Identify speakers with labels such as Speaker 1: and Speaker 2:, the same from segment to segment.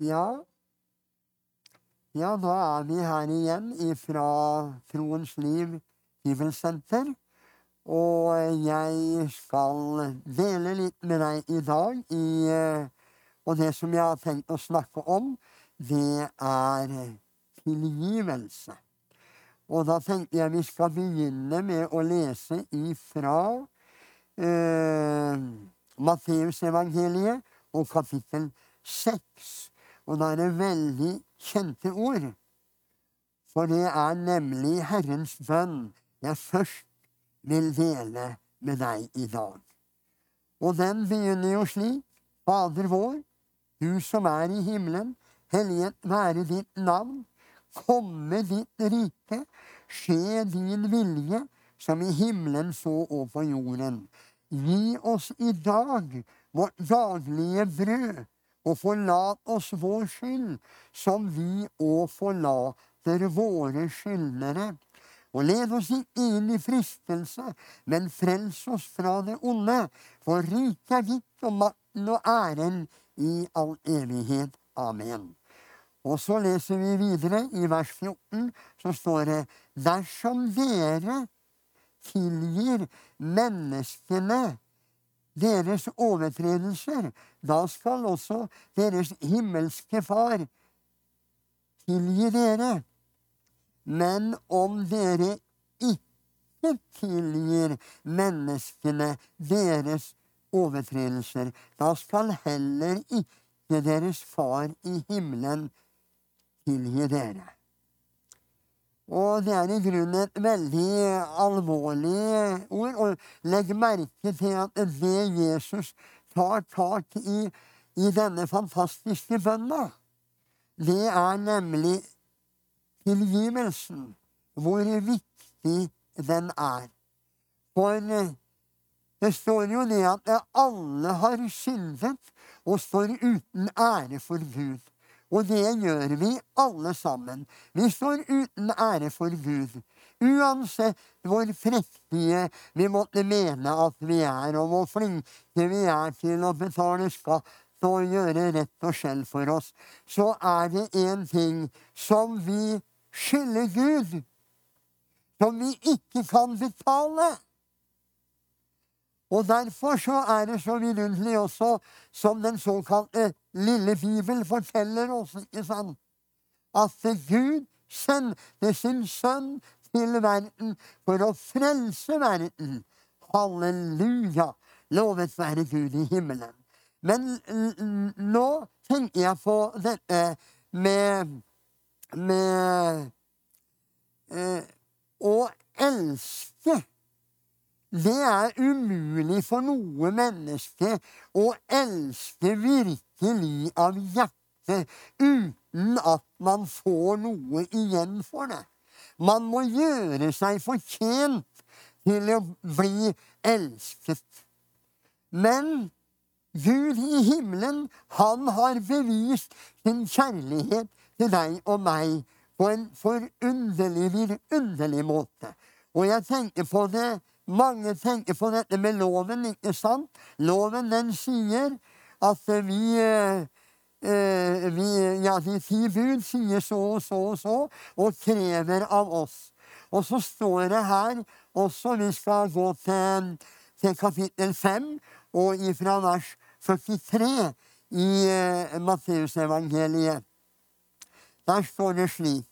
Speaker 1: Ja. Ja, da er vi her igjen fra Troens Liv Bibelsenter. Og jeg skal dele litt med deg i dag. I, og det som jeg har tenkt å snakke om, det er tilgivelse. Og da tenkte jeg vi skal begynne med å lese ifra eh, Matteusevangeliet og kapittel seks. Og da er det veldig kjente ord. For det er nemlig Herrens bønn jeg først vil dele med deg i dag. Og den begynner jo slik. Fader vår, du som er i himmelen. Helliget være ditt navn. Komme ditt rike. Skje din vilje, som i himmelen så og på jorden. Gi oss i dag vårt daglige brød og forlat oss vår skyld, som vi òg forlater våre skyldnere. Og led oss ikke inn i fristelse, men frels oss fra det onde. For riket er ditt, og makten og æren i all evighet. Amen. Og så leser vi videre, i vers 14, så står det Dersom dere tilgir menneskene deres overtredelser, da skal også deres himmelske Far tilgi dere. Men om dere ikke tilgir menneskene deres overtredelser, da skal heller ikke deres Far i himmelen tilgi dere. Og det er i grunnen et veldig alvorlig ord. Og legg merke til at det Jesus tar tak i i denne fantastiske bønna, det er nemlig tilgivelsen. Hvor viktig den er. For det står jo det at alle har syndet og står uten ære for Gud. Og det gjør vi alle sammen. Vi står uten ære for Gud. Uansett hvor prektige vi måtte mene at vi er, og hvor flinke vi er til å betale skatt og gjøre rett og skjell for oss, så er det én ting som vi skylder Gud, som vi ikke kan betale. Og derfor så er det så vidunderlig også, som den såkalte lille Bibel forteller oss, ikke sant, at Gud sendte sin sønn til verden for å frelse verden. Halleluja! Lovet være Gud i himmelen. Men nå tenker jeg på dette med, med eh, å elske det er umulig for noe menneske å elske virkelig av hjertet uten at man får noe igjen for det. Man må gjøre seg fortjent til å bli elsket. Men Gud i himmelen, han har bevist sin kjærlighet til deg og meg på en forunderlig, vidunderlig måte. Og jeg tenker på det mange tenker på dette med loven, ikke sant? Loven, den sier at vi, eh, vi Ja, de ti bud sier så og så og så, og krever av oss. Og så står det her også, vi skal gå til, til kapittel 5, og ifra vers 43 i eh, Matteusevangeliet. Der står det slik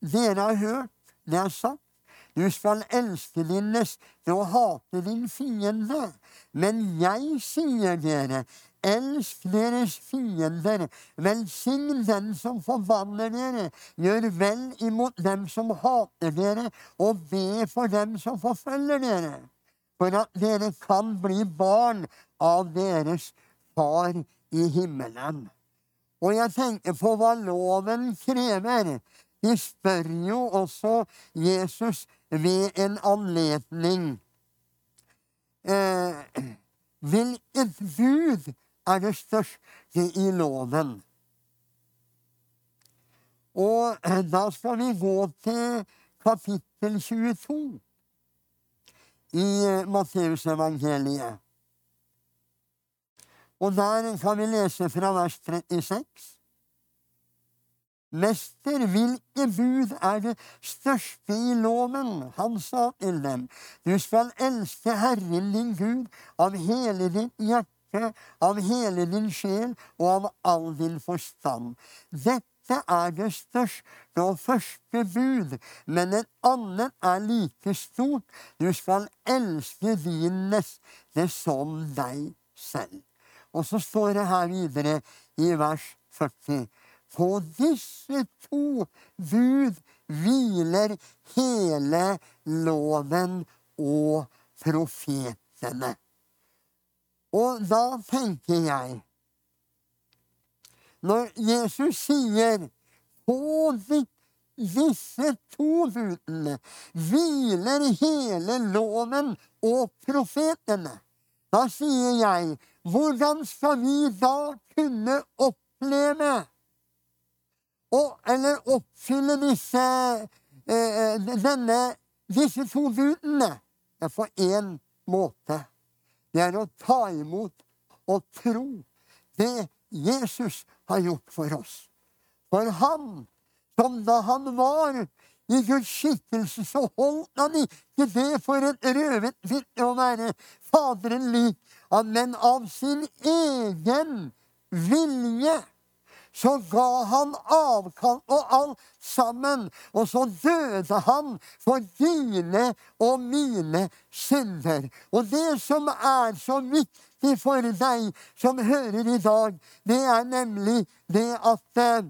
Speaker 1: Dere har hørt det er sagt du skal elske din neste og hate din fiende. Men jeg sier dere, elsk deres fiender, velsign den som forbanner dere, gjør vel imot dem som hater dere, og be for dem som forfølger dere, for at dere kan bli barn av deres Far i himmelen. Og jeg tenker på hva loven krever. De spør jo også Jesus ved en anledning. Eh, hvilket bud er det største i loven? Og eh, da skal vi gå til kapittel 22 i eh, Matteusevangeliet. Og der kan vi lese fra vers 36. Mester, hvilke bud er det største i loven? Han sa til dem, du skal elske Herren din Gud av hele ditt hjerte, av hele din sjel og av all din forstand. Dette er det største og første bud, men et annet er like stort. Du skal elske din neste som deg selv. Og så står det her videre i vers 40. På disse to bud hviler hele loven og profetene. Og da tenker jeg Når Jesus sier på disse to budene hviler hele loven og profetene, da sier jeg hvordan skal vi da kunne oppleve og, eller oppfylle disse, eh, eh denne, disse to budene på én måte. Det er å ta imot og tro det Jesus har gjort for oss. For han, som da han var i Guds skikkelse, så holdt han ikke det for et røvet vitne å være Faderen lik, men av sin egen vilje så ga han avkall på alt sammen. Og så døde han for dine og mine synder. Og det som er så viktig for deg som hører i dag, det er nemlig det at eh,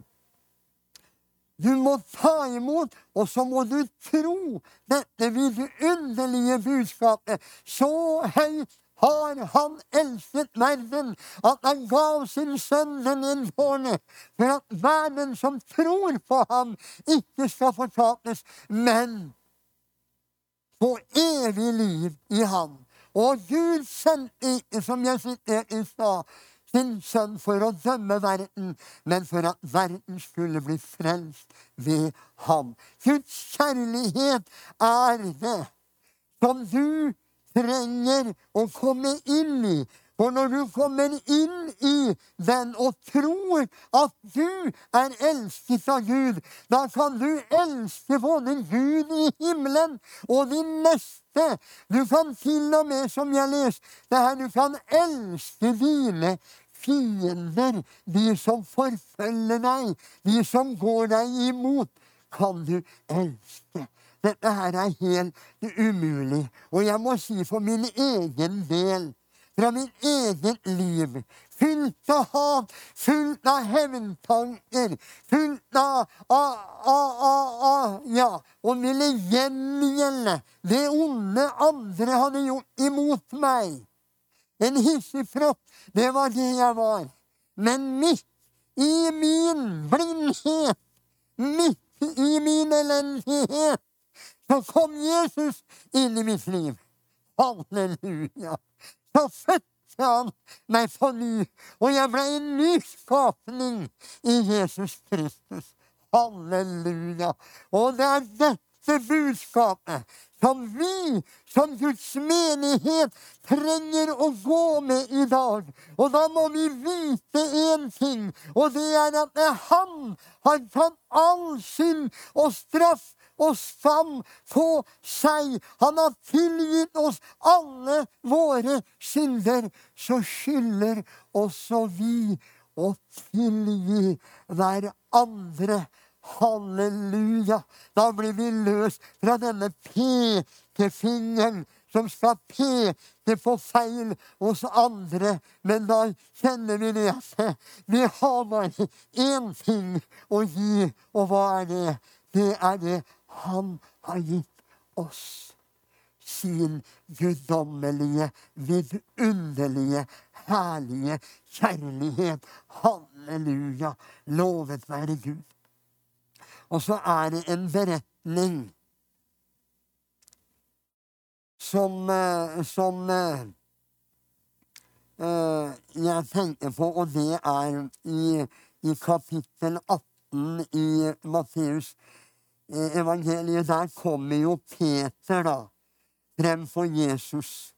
Speaker 1: du må ta imot, og så må du tro dette vidunderlige budskapet. Så høyt har han elsket verden, at han gav sin sønn den innbårne, for at verden som tror på ham, ikke skal fortapes, men få evig liv i ham. Og Gud sendte ikke, som jeg siterte i stad, sin sønn for å dømme verden, men for at verden skulle bli frelst ved ham. Guds kjærlighet er det som du trenger å komme inn i. For når du kommer inn i den og tror at du er elsket av Gud, da kan du elske både Gud i himmelen og din neste. Du kan til og med, som jeg leste her, du kan elske dine fiender, de som forfølger deg, de som går deg imot, kan du elske. Dette her er helt umulig. Og jeg må si for min egen del, fra mitt eget liv fullt av hat, fullt av hevntanker, fullt av, av, av, av Ja, og ville gjengjelde det onde andre hadde gjort imot meg. En hissigpropp, det var det jeg var. Men midt i min blindhet, midt i min elendighet, så kom Jesus inn i mitt liv. Halleluja. Så fødte han meg på ny, og jeg ble en ny skapning i Jesus Kristus. Halleluja. Og det er dette budskapet som vi som Guds menighet trenger å gå med i dag. Og da må vi vite én ting, og det er at han har tatt all synd og straff og fram på seg. Han har tilgitt oss alle våre synder. Så skylder også vi å tilgi hverandre. Halleluja! Da blir vi løst fra denne pekefingeren som skal peke på feil hos andre. Men da kjenner vi det at vi har bare én ting å gi, og hva er det? Det er det han har gitt oss sin guddommelige, vidunderlige, herlige kjærlighet. Halleluja! Lovet være Gud. Og så er det en beretning som, eh, som uh, jeg tenker på, og det er i, i kapittel 18 i Matteus evangeliet, der kommer jo Peter da frem for Jesus.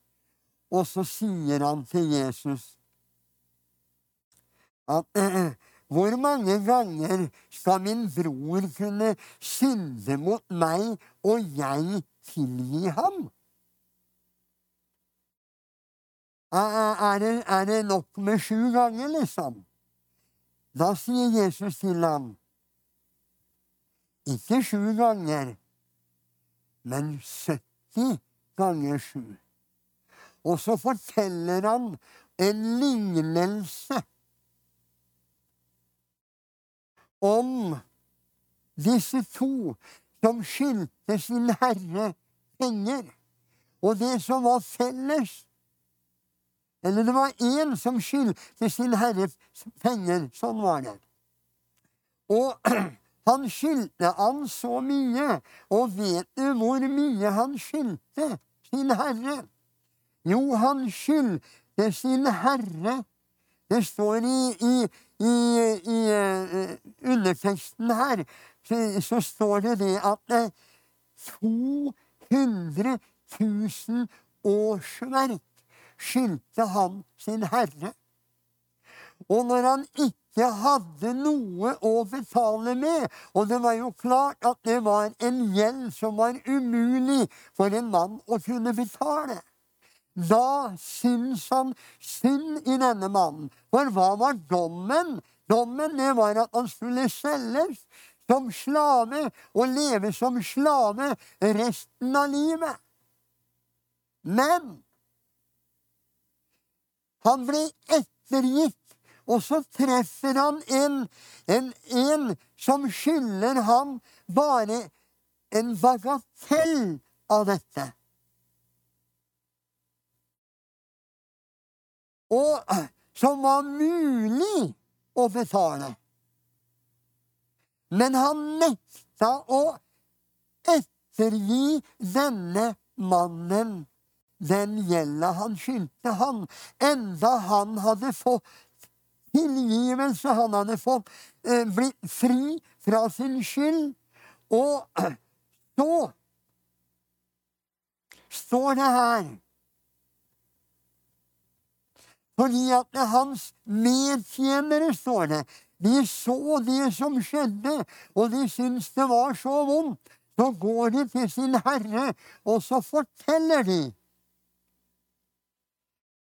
Speaker 1: Og så sier han til Jesus at hvor mange ganger skal min bror kunne synde mot meg, og jeg tilgi ham? Er det, er det nok med sju ganger, liksom? Da sier Jesus til ham, ikke sju ganger, men 70 ganger sju. Og så forteller han en lignelse om disse to som skyldte sin herre penger. Og det som var felles Eller det var én som skyldte sin herre penger. Sånn var det. Og han skyldte han så mye. Og vet du hvor mye han skyldte sin herre? Jo, han skyldte sin herre Det står i, i, i, i uh, underteksten her, så, så, står det det at uh, 200 000 årsverk skyldte han sin herre. Og når han ikke hadde noe å betale med, og det var jo klart at det var en gjeld som var umulig for en mann å kunne betale da syns han synd i denne mannen. For hva var dommen? Dommen det var at han skulle selges som slave og leve som slave resten av livet. Men han ble ettergitt, og så treffer han en, en, en som skylder ham bare en bagatell av dette. og som var mulig å betale. Men han nekta å ettergi denne mannen den gjelda han skyldte han, enda han hadde fått tilgivelse, han hadde fått eh, blitt fri fra sin skyld. Og så står det her fordi at det hans medtjenere, står det, de så det som skjedde, og de syntes det var så vondt. Så går de til sin herre, og så forteller de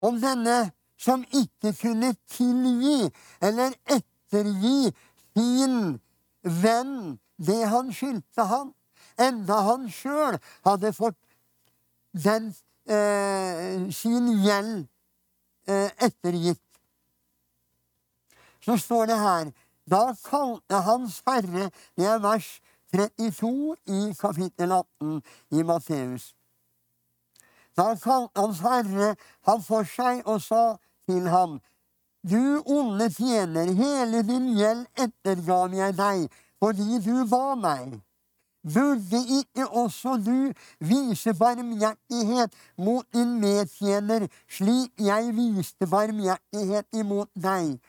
Speaker 1: om denne som ikke kunne tilgi eller ettergi sin venn det han skyldte han, enda han sjøl hadde fått den, eh, sin gjeld Eh, ettergitt. Så står det her Da kalte Hans Herre Det er vers 32 i kapittel 18 i Matteus. Da kalte Hans Herre ham for seg og sa til ham Du onde tjener, hele din gjeld ettergav jeg deg fordi du ba meg. Burde ikke også du vise barmhjertighet mot din medtjener, slik jeg viste barmhjertighet imot deg?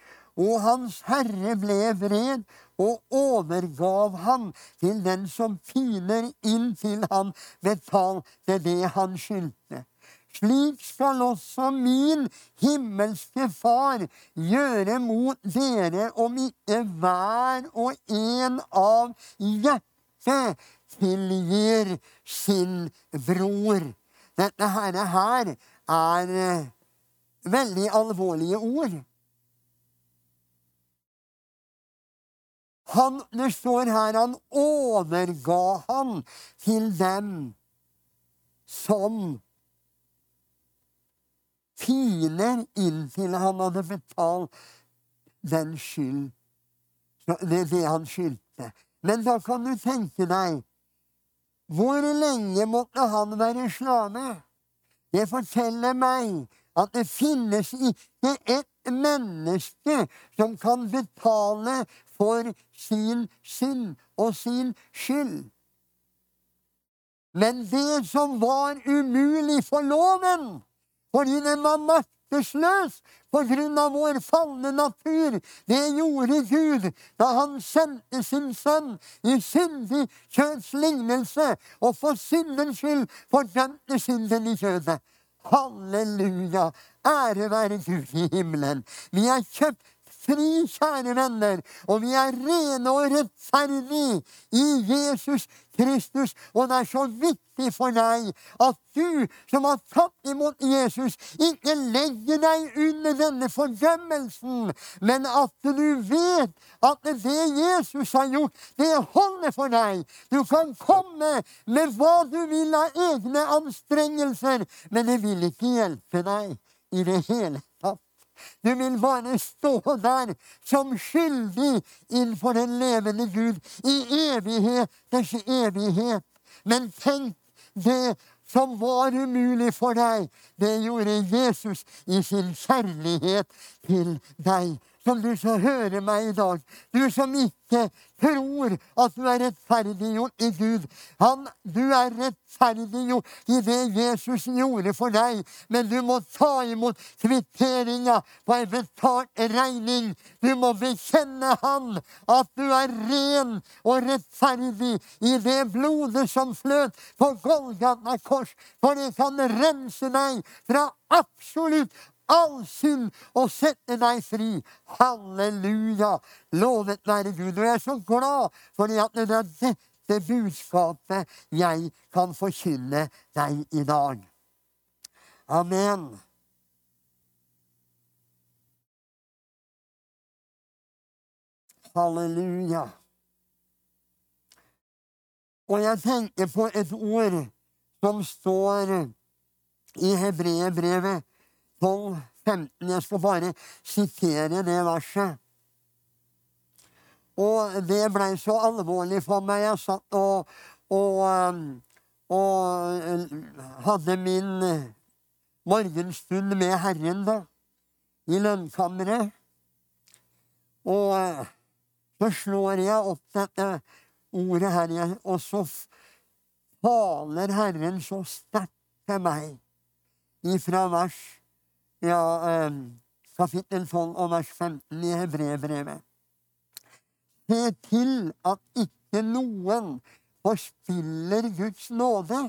Speaker 1: Og Hans Herre ble vred og overgav ham til den som piner inntil han betalte det han skyldte. Slik skal også min himmelske Far gjøre mot dere om ikke hver og en av hjerte tilgir sin bror. Dette her, her er eh, veldig alvorlige ord. Han, det står her han overga han til dem som tiner inntil han hadde betalt den skyld, det, det han skyldte. Men da kan du tenke deg hvor lenge måtte han være slave? Det forteller meg at det finnes ikke et menneske som kan betale for sin synd og sin skyld. Men det som var umulig for loven, fordi den var maktesløs på grunn av vår falne natur. Det gjorde Gud da han sendte sin sønn i syndig kjøds lignelse, og for syndens skyld fordømte synden i kjødet. Halleluja! Ære være Gud i himmelen. Vi er kjøpt fri, kjære venner, og vi er rene og rettferdige i Jesus Kristus. Og det er så viktig for deg at du som har tatt imot Jesus, ikke legger deg under denne fordømmelsen, men at du vet at det Jesus har gjort, det holder for deg. Du kan komme med hva du vil av egne anstrengelser, men det vil ikke hjelpe deg i det hele. Du vil bare stå der som skyldig innenfor den levende Gud i evigheters evighet. Men tenk det som var umulig for deg, det gjorde Jesus i sin kjærlighet til deg som du som hører meg i dag. Du som ikke tror at du er rettferdiggjort i Gud. Han, du er rettferdiggjort i det Jesus gjorde for deg, men du må ta imot kvitteringa på en betalt regning. Du må bekjenne Han at du er ren og rettferdig i det blodet som fløt på Golgata kors, for det kan rense deg fra absolutt all synd og sette deg fri. Halleluja! Lovet være Gud. Og jeg er så glad fordi at det er dette budskapet jeg kan forkynne deg i dag. Amen. Halleluja. Og jeg tenker på et ord som står i hebreerbrevet 12, 15. Jeg skal bare sitere det verset. Og det blei så alvorlig for meg. Jeg satt og, og, um, og uh, hadde min morgenstund med Herren da, i lønnkammeret. Og uh, så slår jeg opp dette ordet her, og så taler Herren så sterkt til meg ifra vers ja, eh, kapittel 12 og vers 15 i Hebrebrevet. Se til at ikke noen forspiller Guds nåde.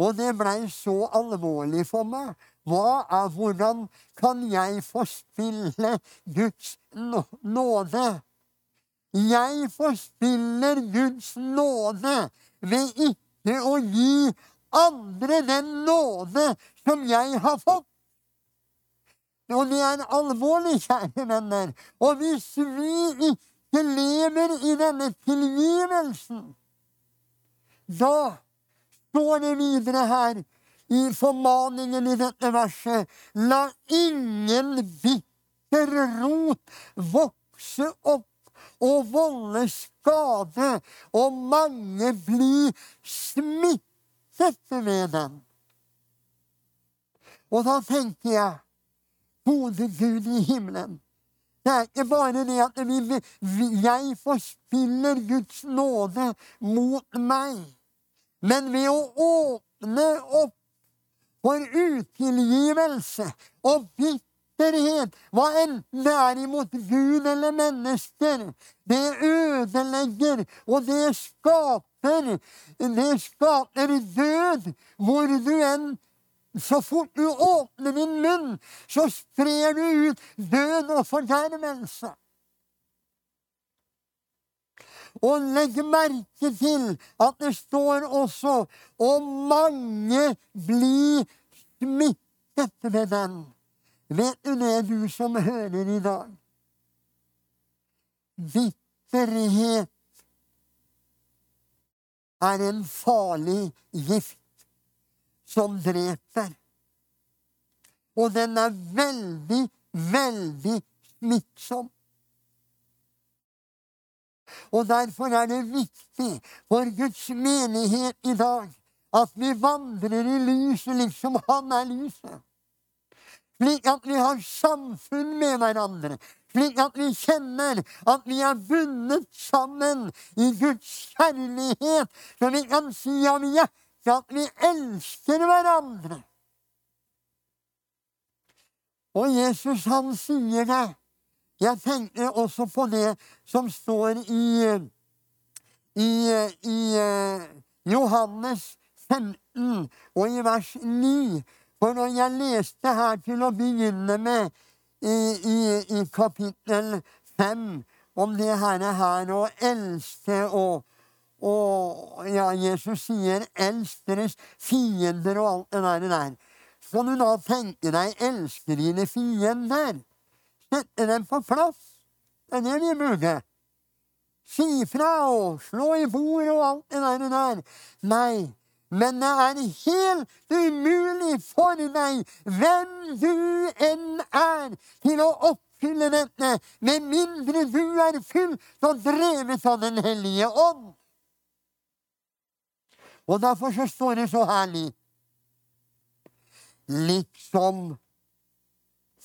Speaker 1: Og det blei så alvorlig for meg. Hva er, hvordan kan jeg forspille Guds nåde? Jeg forspiller Guds nåde ved ikke å gi andre den nåde som jeg har fått. Og det er alvorlig, kjære venner. Og hvis vi ikke lever i denne tilgivelsen, da står det videre her i formaningen i dette verset La ingen bitter rot vokse opp og volde skade, og mange bli smittet ved den. Og da tenker jeg gode Gud i himmelen. Det er ikke bare det at vi, jeg forspiller Guds nåde mot meg, men ved å åpne opp for utilgivelse og bitterhet, hva enten det er imot Gud eller mennesker, det ødelegger, og det skaper, det skaper død hvor du enn så fort du åpner din munn, så sprer du ut død og fordervelse. Og legg merke til at det står også og mange blir smittet ved den. Vet du det, du som hører i dag? Bitterhet er en farlig gift som dreper. Og den er veldig, veldig smittsom. Og derfor er det viktig for Guds menighet i dag at vi vandrer i lyset liksom Han er lyset. Slik at vi har samfunn med hverandre. Slik at vi kjenner at vi er bundet sammen i Guds kjærlighet, så vi kan si av hjertet at vi elsker hverandre. Og Jesus, han sier det. Jeg tenker også på det som står i, i, i eh, Johannes 15 og i vers 9. For når jeg leste her til å begynne med i, i kapittel 5 om det her, her å elske og, og ja, Jesus sier 'elsk deres fiender' og alt det der. der. Skal du da tenke deg elske dine fiender? Sette dem på plass? Det er det vi burde. Si fra og slå i bord og alt det der. der. Nei, men det er helt umulig for deg, hvem du enn er, til å oppfylle dette, med mindre du er fylt og drevet av Den hellige ånd. Og derfor så står det så herlig Liksom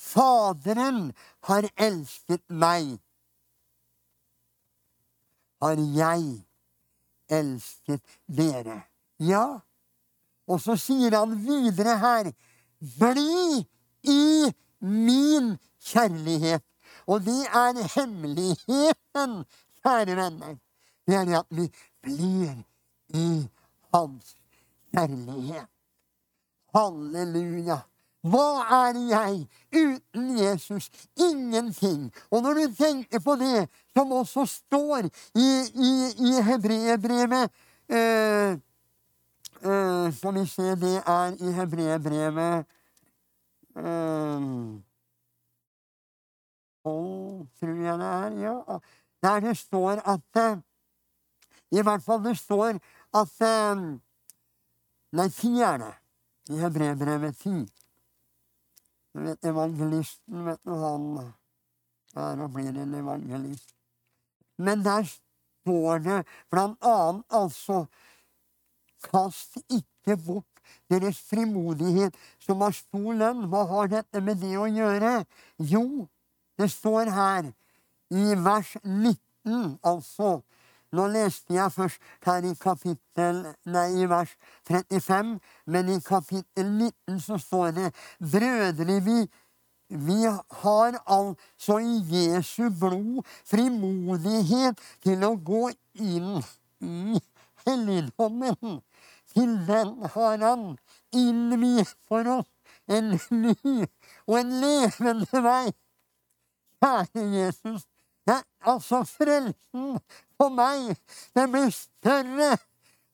Speaker 1: Faderen har elsket meg, har jeg elsket dere. Ja. Og så sier han videre her Bli i min kjærlighet. Og det er hemmeligheten, kjære venner. Det er at vi blir i hans kjærlighet. Halleluja. Hva er jeg uten Jesus? Ingenting. Og når du tenker på det som også står i, i, i hebreerbrevet eh, eh, skal vi se, det er i hebreerbrevet eh, oh, tror jeg det er, ja. Der det står at uh, I hvert fall det står at uh, Nei, ti er det. I hebreerbrevet ti. Du vet evangelisten, vet du, han er og blir en evangelist. Men der står det blant annet altså Kast ikke bort deres frimodighet, som har stor lønn. Hva har dette med det å gjøre? Jo, det står her i vers 19, altså. Nå leste jeg først her i kapittel, nei, i vers 35, men i kapittel 19 så står det Brødre, vi, vi har altså i Jesu blod frimodighet til å gå inn i helligdommen til den har han innviet for oss en ny og en levende vei. Kjære Jesus, ja, altså frelsen for meg, den blir større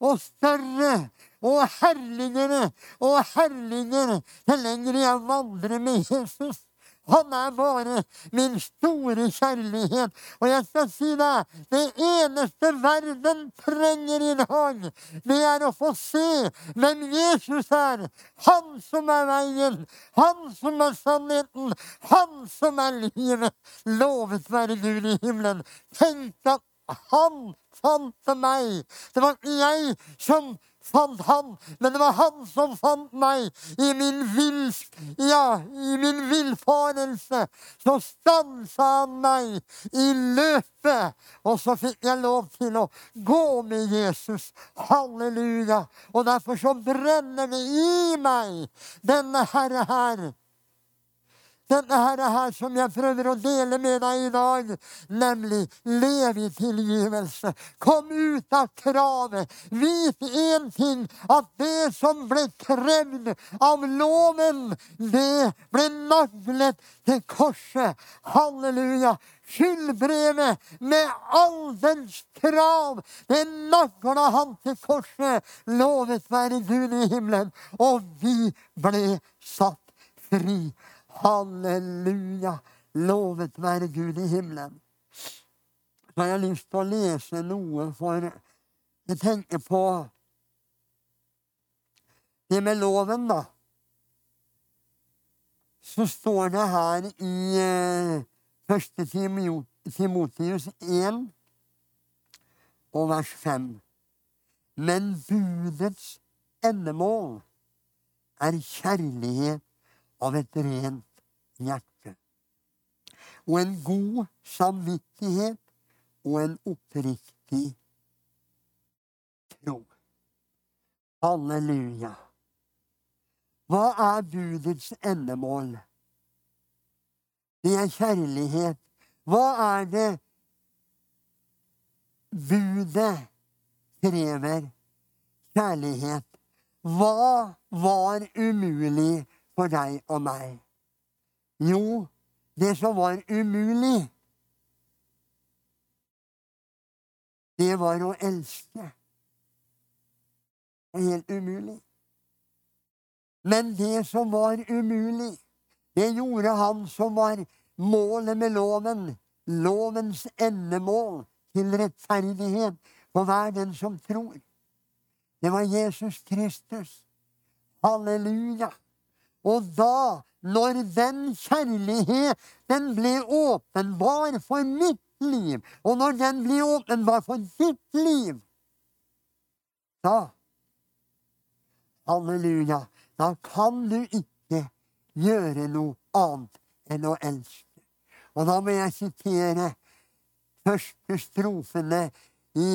Speaker 1: og større og herligere og herligere jo lenger jeg vandrer med Jesus. Han er bare min store kjærlighet. Og jeg skal si deg, det eneste verden trenger i dag, det er å få se hvem Jesus er. Han som er veien, han som er sannheten, han som er livet. Lovet være Gud i himmelen. Tenk at han fant meg. Det var ikke jeg som fant han, men det var han som fant meg i min vill, ja, i min villfarelse. Så stansa han meg i løpet, og så fikk jeg lov til å gå med Jesus. Halleluja. Og derfor så brenner det i meg, denne Herre her dette her, her som jeg prøver å dele med deg i dag, nemlig lev i tilgivelse. Kom ut av kravet. Vit én ting, at det som ble krevd av loven, det ble naglet til korset. Halleluja. Skyldbrevet med all dens krav, det nagla han til korset. Lovet være Gud i himmelen. Og vi ble satt fri. Halleluja! Lovet være Gud i himmelen. Så har jeg lyst til å lese noe, for jeg tenker på det med loven, da. Så står det her i uh, første Timotius 1 og vers 5. Men budets endemål er kjærlighet av et rent hjerte. Og en god samvittighet og en oppriktig tro. Halleluja. Hva er budets endemål? Det er kjærlighet. Hva er det budet krever? Kjærlighet. Hva var umulig for deg og meg? Jo, det som var umulig, det var å elske. Helt umulig. Men det som var umulig, det gjorde han som var målet med loven, lovens endemål til rettferdighet for hver den som tror. Det var Jesus Kristus. Halleluja. Og da, når den kjærligheten ble åpenbar for mitt liv, og når den blir åpenbar for ditt liv, da Halleluja. Da kan du ikke gjøre noe annet enn å elske. Og da må jeg sitere første strofene i,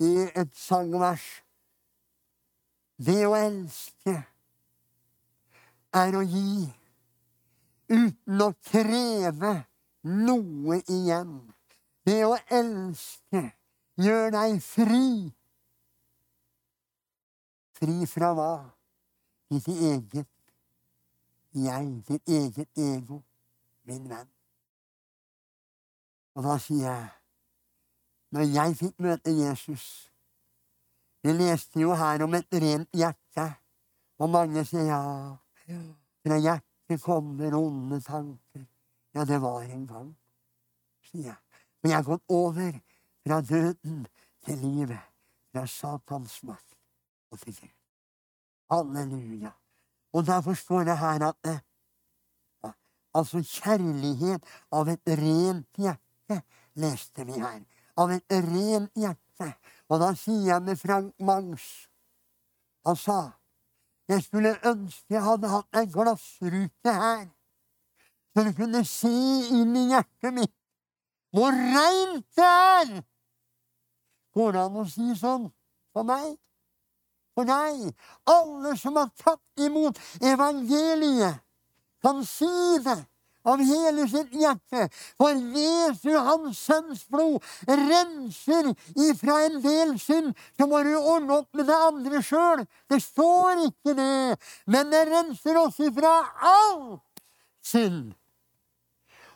Speaker 1: i et sangvers. Det å elske er å gi uten å kreve noe igjen. Det å elske gjør deg fri. Fri fra hva? Ditt eget jeg, ditt eget ego, min venn. Og da sier jeg, når jeg fikk møte Jesus Vi leste jo her om et rent hjerte, og mange sier ja, fra hjertet kommer onde tanker. Ja, det var en gang, sier jeg. Men jeg har gått over fra døden til livet, fra Satans makt og til Gud. Halleluja. Og derfor står det her at ja, Altså kjærlighet av et rent hjerte, leste vi her. Av et rent hjerte. Og da sier jeg med Frank Mangs Han sa jeg skulle ønske jeg hadde hatt en glassrute her, så du kunne se inn i hjertet mitt hvor reint det er! Går det an å si sånn for meg? For deg? Alle som har tatt imot evangeliet, kan si det av hele sitt hjerte. For Jesu, hans sønns blod, renser ifra en del synd. Så må du ordne opp med det andre sjøl. Det står ikke det. Men det renser oss ifra all synd.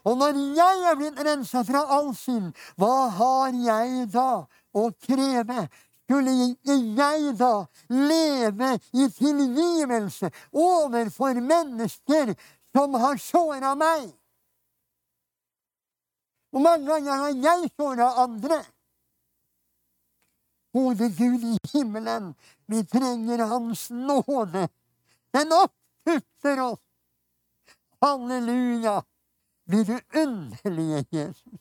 Speaker 1: Og når jeg er blitt rensa fra all synd, hva har jeg da å kreve? Skulle ikke jeg da leve i tilgivelse overfor mennesker som har såra meg. Hvor mange ganger har jeg såra andre? Gode Gud i himmelen, vi trenger Hans nåde. Den oppputter oss. Halleluja. Blir du underlig, Jesus.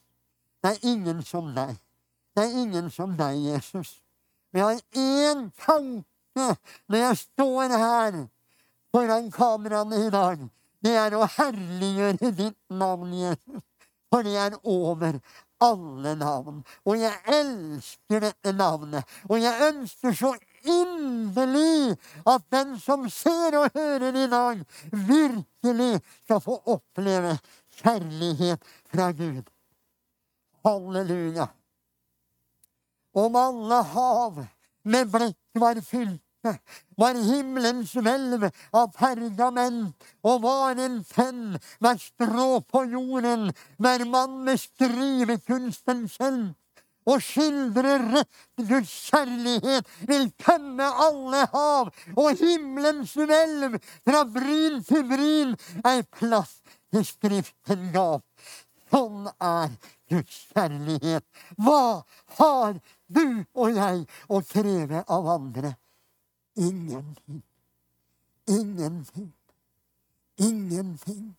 Speaker 1: Det er ingen som deg. Det er ingen som deg, Jesus. Vi har én tanke når jeg står her foran kameraene i dag. Det er å herliggjøre ditt navn, Jesus. For det er over alle navn. Og jeg elsker dette navnet. Og jeg ønsker så inderlig at den som ser og hører i dag, virkelig skal få oppleve kjærlighet fra Gud. Halleluja. Om alle hav med blekk var fylt var himmelens hvelv av pergament, og var en penn hver strå på jorden, hver mann med skrivekunsten kjent. Og skildrer rett Guds kjærlighet vil tømme alle hav, og himmelens hvelv fra bryn til bryn ei plass til Skriften gav. Sånn er Guds kjærlighet. Hva har du og jeg å kreve av andre? Ingenting. Ingenting. Ingenting.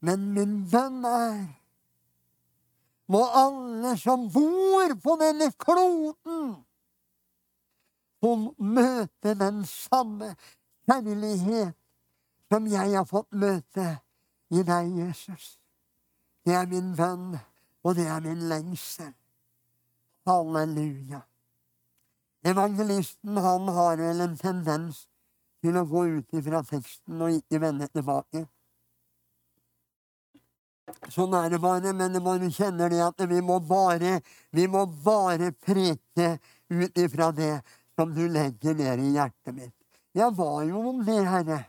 Speaker 1: Men min bønn er må alle som bor på denne kloden, få møte den samme kjærlighet som jeg har fått møte i deg, Jesus. Det er min bønn, og det er min lengsel. Halleluja. Evangelisten han har vel en tendens til å gå ut ifra teksten og ikke vende tilbake. Sånn er det bare, men man kjenner det at vi må bare, vi må bare preke ut ifra det som du legger ned i hjertet mitt. Jeg var jo om det, Herre,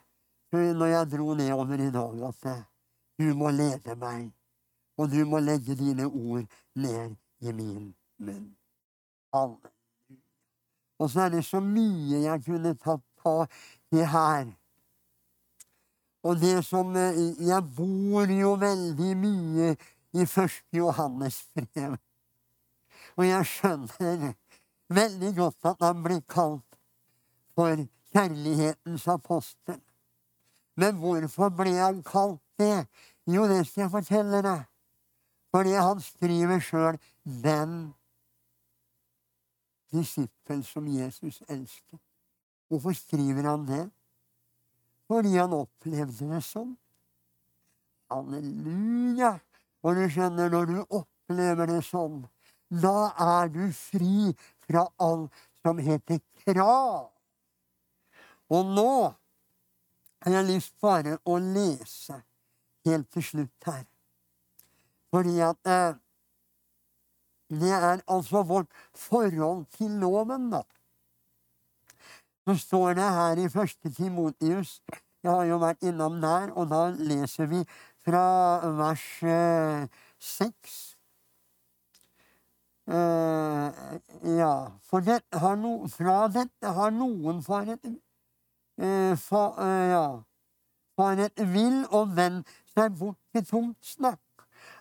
Speaker 1: når jeg dro nedover i dag, at du må lede meg og du må legge dine ord ned i min munn. Halleluja. Og så er det så mye jeg kunne tatt på i her. Og det som Jeg bor jo veldig mye i første Johannes brev. Og jeg skjønner veldig godt at han blir kalt for kjærlighetens apostel. Men hvorfor ble han kalt det? Jo, det skal jeg fortelle deg. Fordi han skriver sjøl 'den disippel som Jesus elsket'. Hvorfor skriver han det? Fordi han opplevde det sånn. Halleluja! Og du skjønner, når du opplever det sånn, da er du fri fra alt som heter krav. Og nå har jeg lyst bare å lese helt til slutt her. Fordi at eh, det er altså vårt forhold til loven, da. Så står det her i første Timotius Jeg har jo vært innom der, og da leser vi fra vers eh, seks. Eh, ja, for det har no, fra dette har noen faret Eh, fa, eh, ja, faret vill og vendt seg bort til tomt snakk.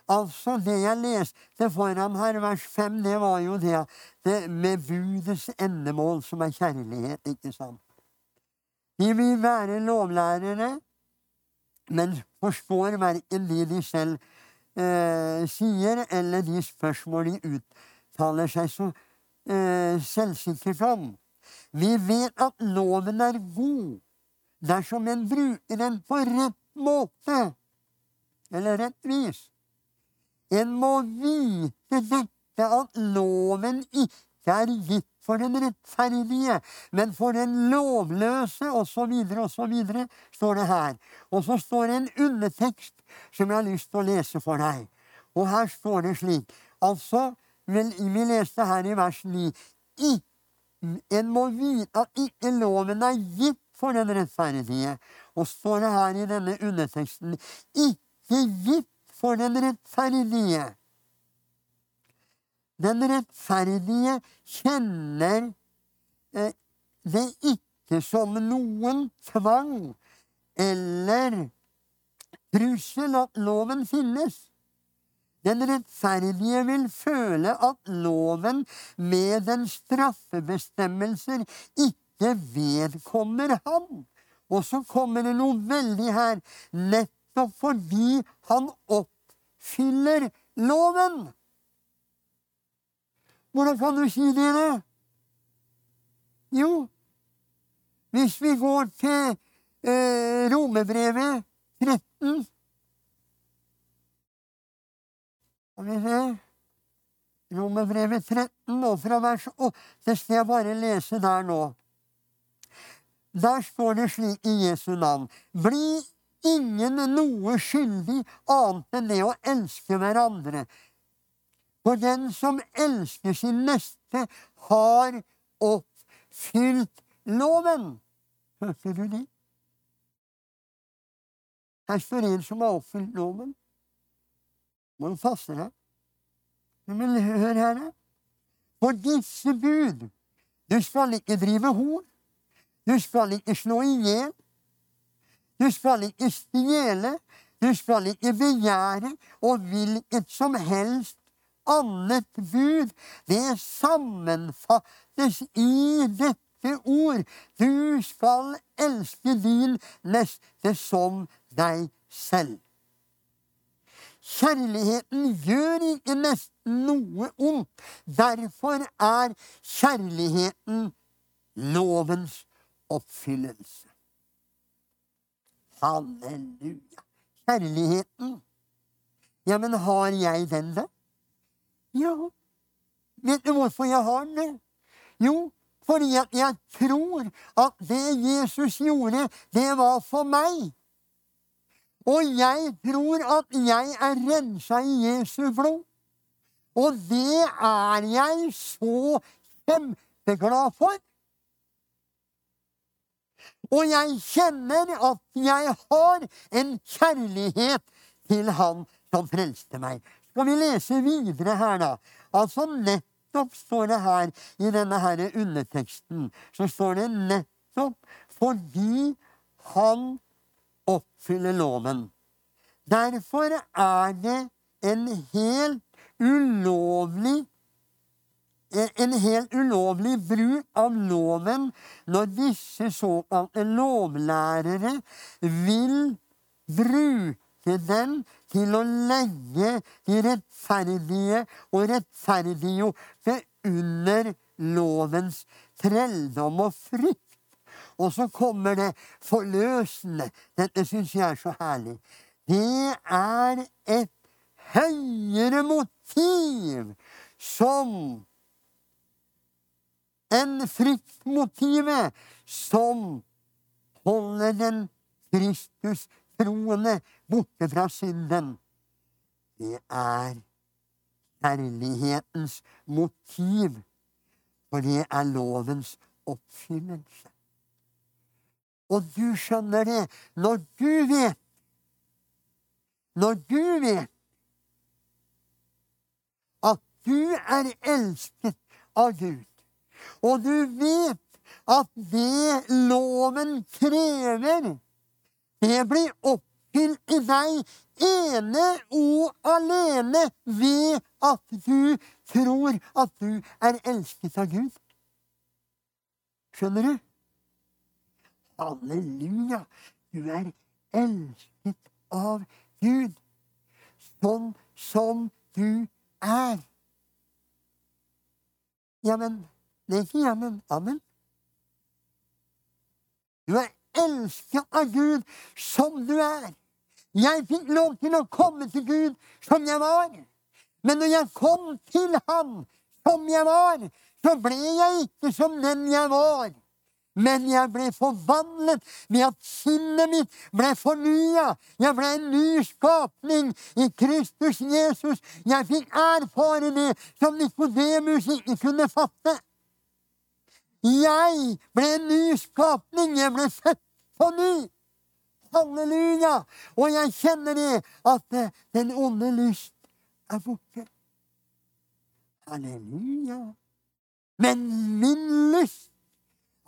Speaker 1: Altså, det jeg leste foran her, vers fem, det var jo det, det med budets endemål, som er kjærlighet, ikke sant? De vil være lovlærere, men forstår verken de de selv eh, sier, eller de spørsmål de uttaler seg så eh, selvsikkert om. Vi vet at loven er god dersom en bruker den på rett måte, eller rett vis. En må vite dette at loven ikke er gitt for den rettferdige, men for den lovløse, osv., osv., står det her. Og så står det en undertekst som jeg har lyst til å lese for deg. Og her står det slik Altså, vi leste her i vers 9. En må vite at ikke loven er gitt for den rettferdige. Og står det her i denne underteksten ikke gitt for den rettferdige. Den rettferdige kjenner eh, det ikke som noen tvang eller trussel at loven finnes. Den rettferdige vil føle at loven med den straffebestemmelser ikke vedkommer ham. Og så kommer det noe veldig her. Nettopp fordi han oppfyller loven. Hvordan kan du si det, da? Jo, hvis vi går til eh, Romebrevet 13 Skal vi se Romerbrevet 13, og fra vers 8 skal jeg bare lese der nå. Der står det slik i Jesu navn. Bli ingen noe skyldig annet enn det å elske hverandre. For den som elsker sin neste, har oppfylt loven. Hørte du det? Her står en som har oppfylt loven må du passe deg. Men hør her, da. For disse bud Du skal ikke drive hor. Du skal ikke slå i hjel. Du skal ikke stjele. Du skal ikke begjære. Og hvilket som helst annet bud, det sammenfattes i dette ord. Du skal elske din neste som deg selv. Kjærligheten gjør ikke nesten noe ondt. Derfor er kjærligheten lovens oppfyllelse. Halleluja. Kjærligheten. Ja, men har jeg den, da? Ja. Vet du hvorfor jeg har den? Jo, fordi at jeg tror at det Jesus gjorde, det var for meg. Og jeg tror at jeg er rensa i Jesu blod. Og det er jeg så kjempeglad for. Og jeg kjenner at jeg har en kjærlighet til Han som frelste meg. Skal vi lese videre her, da? Altså nettopp står det her i denne her underteksten, så står det nettopp fordi han oppfyller loven. Derfor er det en helt ulovlig en helt ulovlig bruk av loven når disse såkalte lovlærere vil bruke den til å legge de rettferdige og rettferdiggjorte under lovens trelldom og frykt. Og så kommer det forløsende. Dette syns jeg er så herlig. Det er et høyere motiv som enn fryktmotivet som holder den Kristus-troende borte fra synden. Det er kjærlighetens motiv, for det er lovens oppfyllelse. Og du skjønner det, når du vet Når du vet at du er elsket av Gud, og du vet at det loven krever, det blir oppfylt i deg ene og alene ved at du tror at du er elsket av Gud. Skjønner du? Halleluja! Du er elsket av Gud sånn som du er. Ja, men jammen. Amen. Du er elsket av Gud som du er. Jeg fikk lov til å komme til Gud som jeg var. Men når jeg kom til Ham som jeg var, så ble jeg ikke som den jeg var. Men jeg ble forvandlet ved at sinnet mitt ble fornya. Jeg ble en ny skapning i Kristus Jesus. Jeg fikk erfare det som Nikodemus ikke kunne fatte. Jeg ble en ny skapning. Jeg ble født på ny. Halleluja! Og jeg kjenner det, at den onde lyst er borte. Halleluja. Men min lyst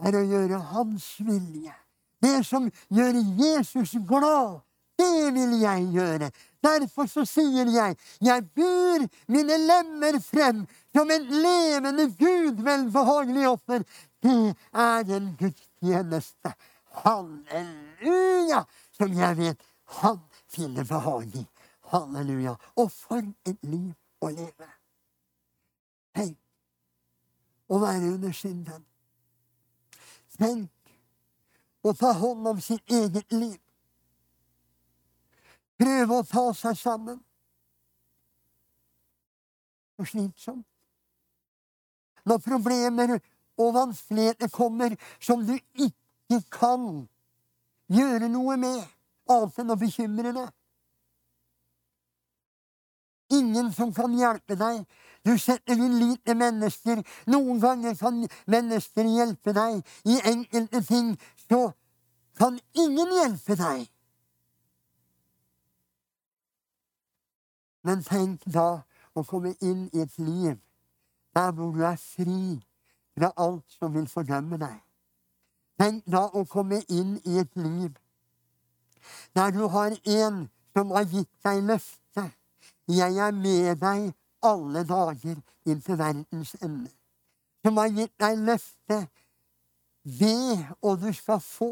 Speaker 1: er å gjøre Hans vilje. Det som gjør Jesus glad, det vil jeg gjøre. Derfor så sier jeg, jeg byr mine lemmer frem som en levende Gud velbehagelig offer. Det er en gudstjeneste. Halleluja! Som jeg vet han finner behag i. Halleluja. Og for et liv å leve. Tenk å være under synden. Tenk å ta hånd om sitt eget liv. Prøve å ta seg sammen. Og slitsomt når problemer og vanskeligheter kommer som du ikke kan gjøre noe med, annet enn å bekymre deg. Ingen som kan hjelpe deg. Du setter din lit til mennesker. Noen ganger kan mennesker hjelpe deg. I enkelte ting så kan ingen hjelpe deg. Men tenk da å komme inn i et liv der hvor du er fri fra alt som vil fordømme deg. Tenk da å komme inn i et liv der du har en som har gitt deg løfte. Jeg er med deg alle dager inntil verdens ende. Som har gitt deg løfte ved og du skal få,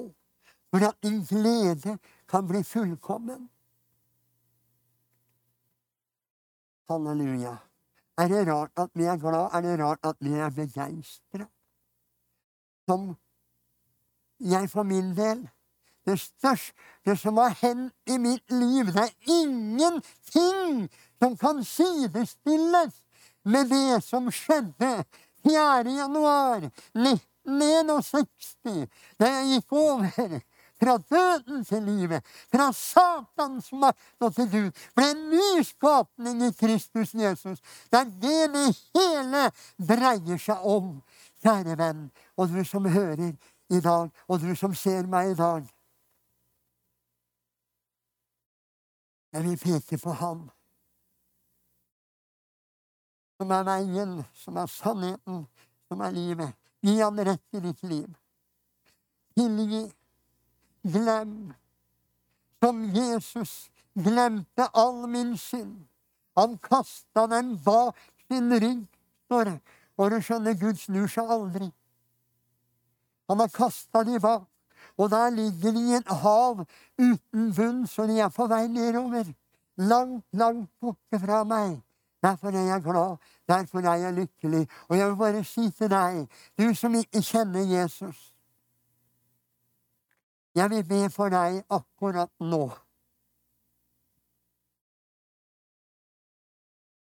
Speaker 1: for at din glede kan bli fullkommen. Halleluja. Er det rart at vi er glad? Er det rart at vi er begeistra? Som jeg for min del Det største som har hendt i mitt liv, det er ingenting som kan sidestilles med det som skjedde 4. januar 1961, da jeg gikk over fra døden til livet, fra Satans makt og til Gud, ble en ny skapning i Kristus Jesus. Det er det det hele dreier seg om, kjære venn, og du som hører i dag, og du som ser meg i dag. Jeg vil peke på ham som er veien, som er sannheten, som er livet. Gi ham rett i ditt liv. Tilgi. Glem. Som Jesus glemte all min synd. Han kasta den bak sin rygg, står det. Og du skjønner, Gud snur seg aldri. Han har kasta de bak. Og der ligger de i et hav uten bunn, så de er på vei nedover. Langt, langt borte fra meg. Derfor er jeg glad. Derfor er jeg lykkelig. Og jeg vil bare si til deg, du som ikke kjenner Jesus Jeg vil be for deg akkurat nå.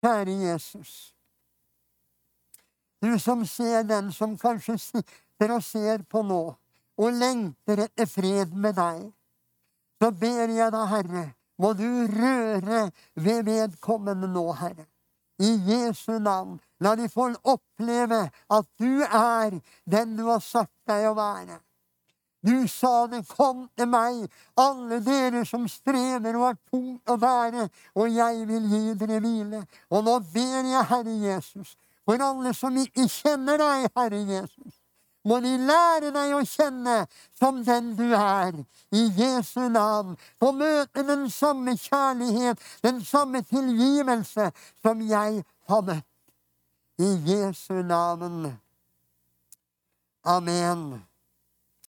Speaker 1: Kjære Jesus. Du som ser den som kanskje sitter og ser på nå, og lengter etter fred med deg, så ber jeg deg, Herre, må du røre ved vedkommende nå, Herre. I Jesu navn. La de få oppleve at du er den du har sagt deg å være. Du sa det, kom til meg, alle dere som strever og har tungt å bære, og jeg vil gi dere hvile. Og nå ber jeg, Herre Jesus, for alle som ikke kjenner deg, Herre Jesus, må de lære deg å kjenne som den du er, i Jesu navn. Få møte den samme kjærlighet, den samme tilgivelse som jeg har møtt. I Jesu navn. Amen.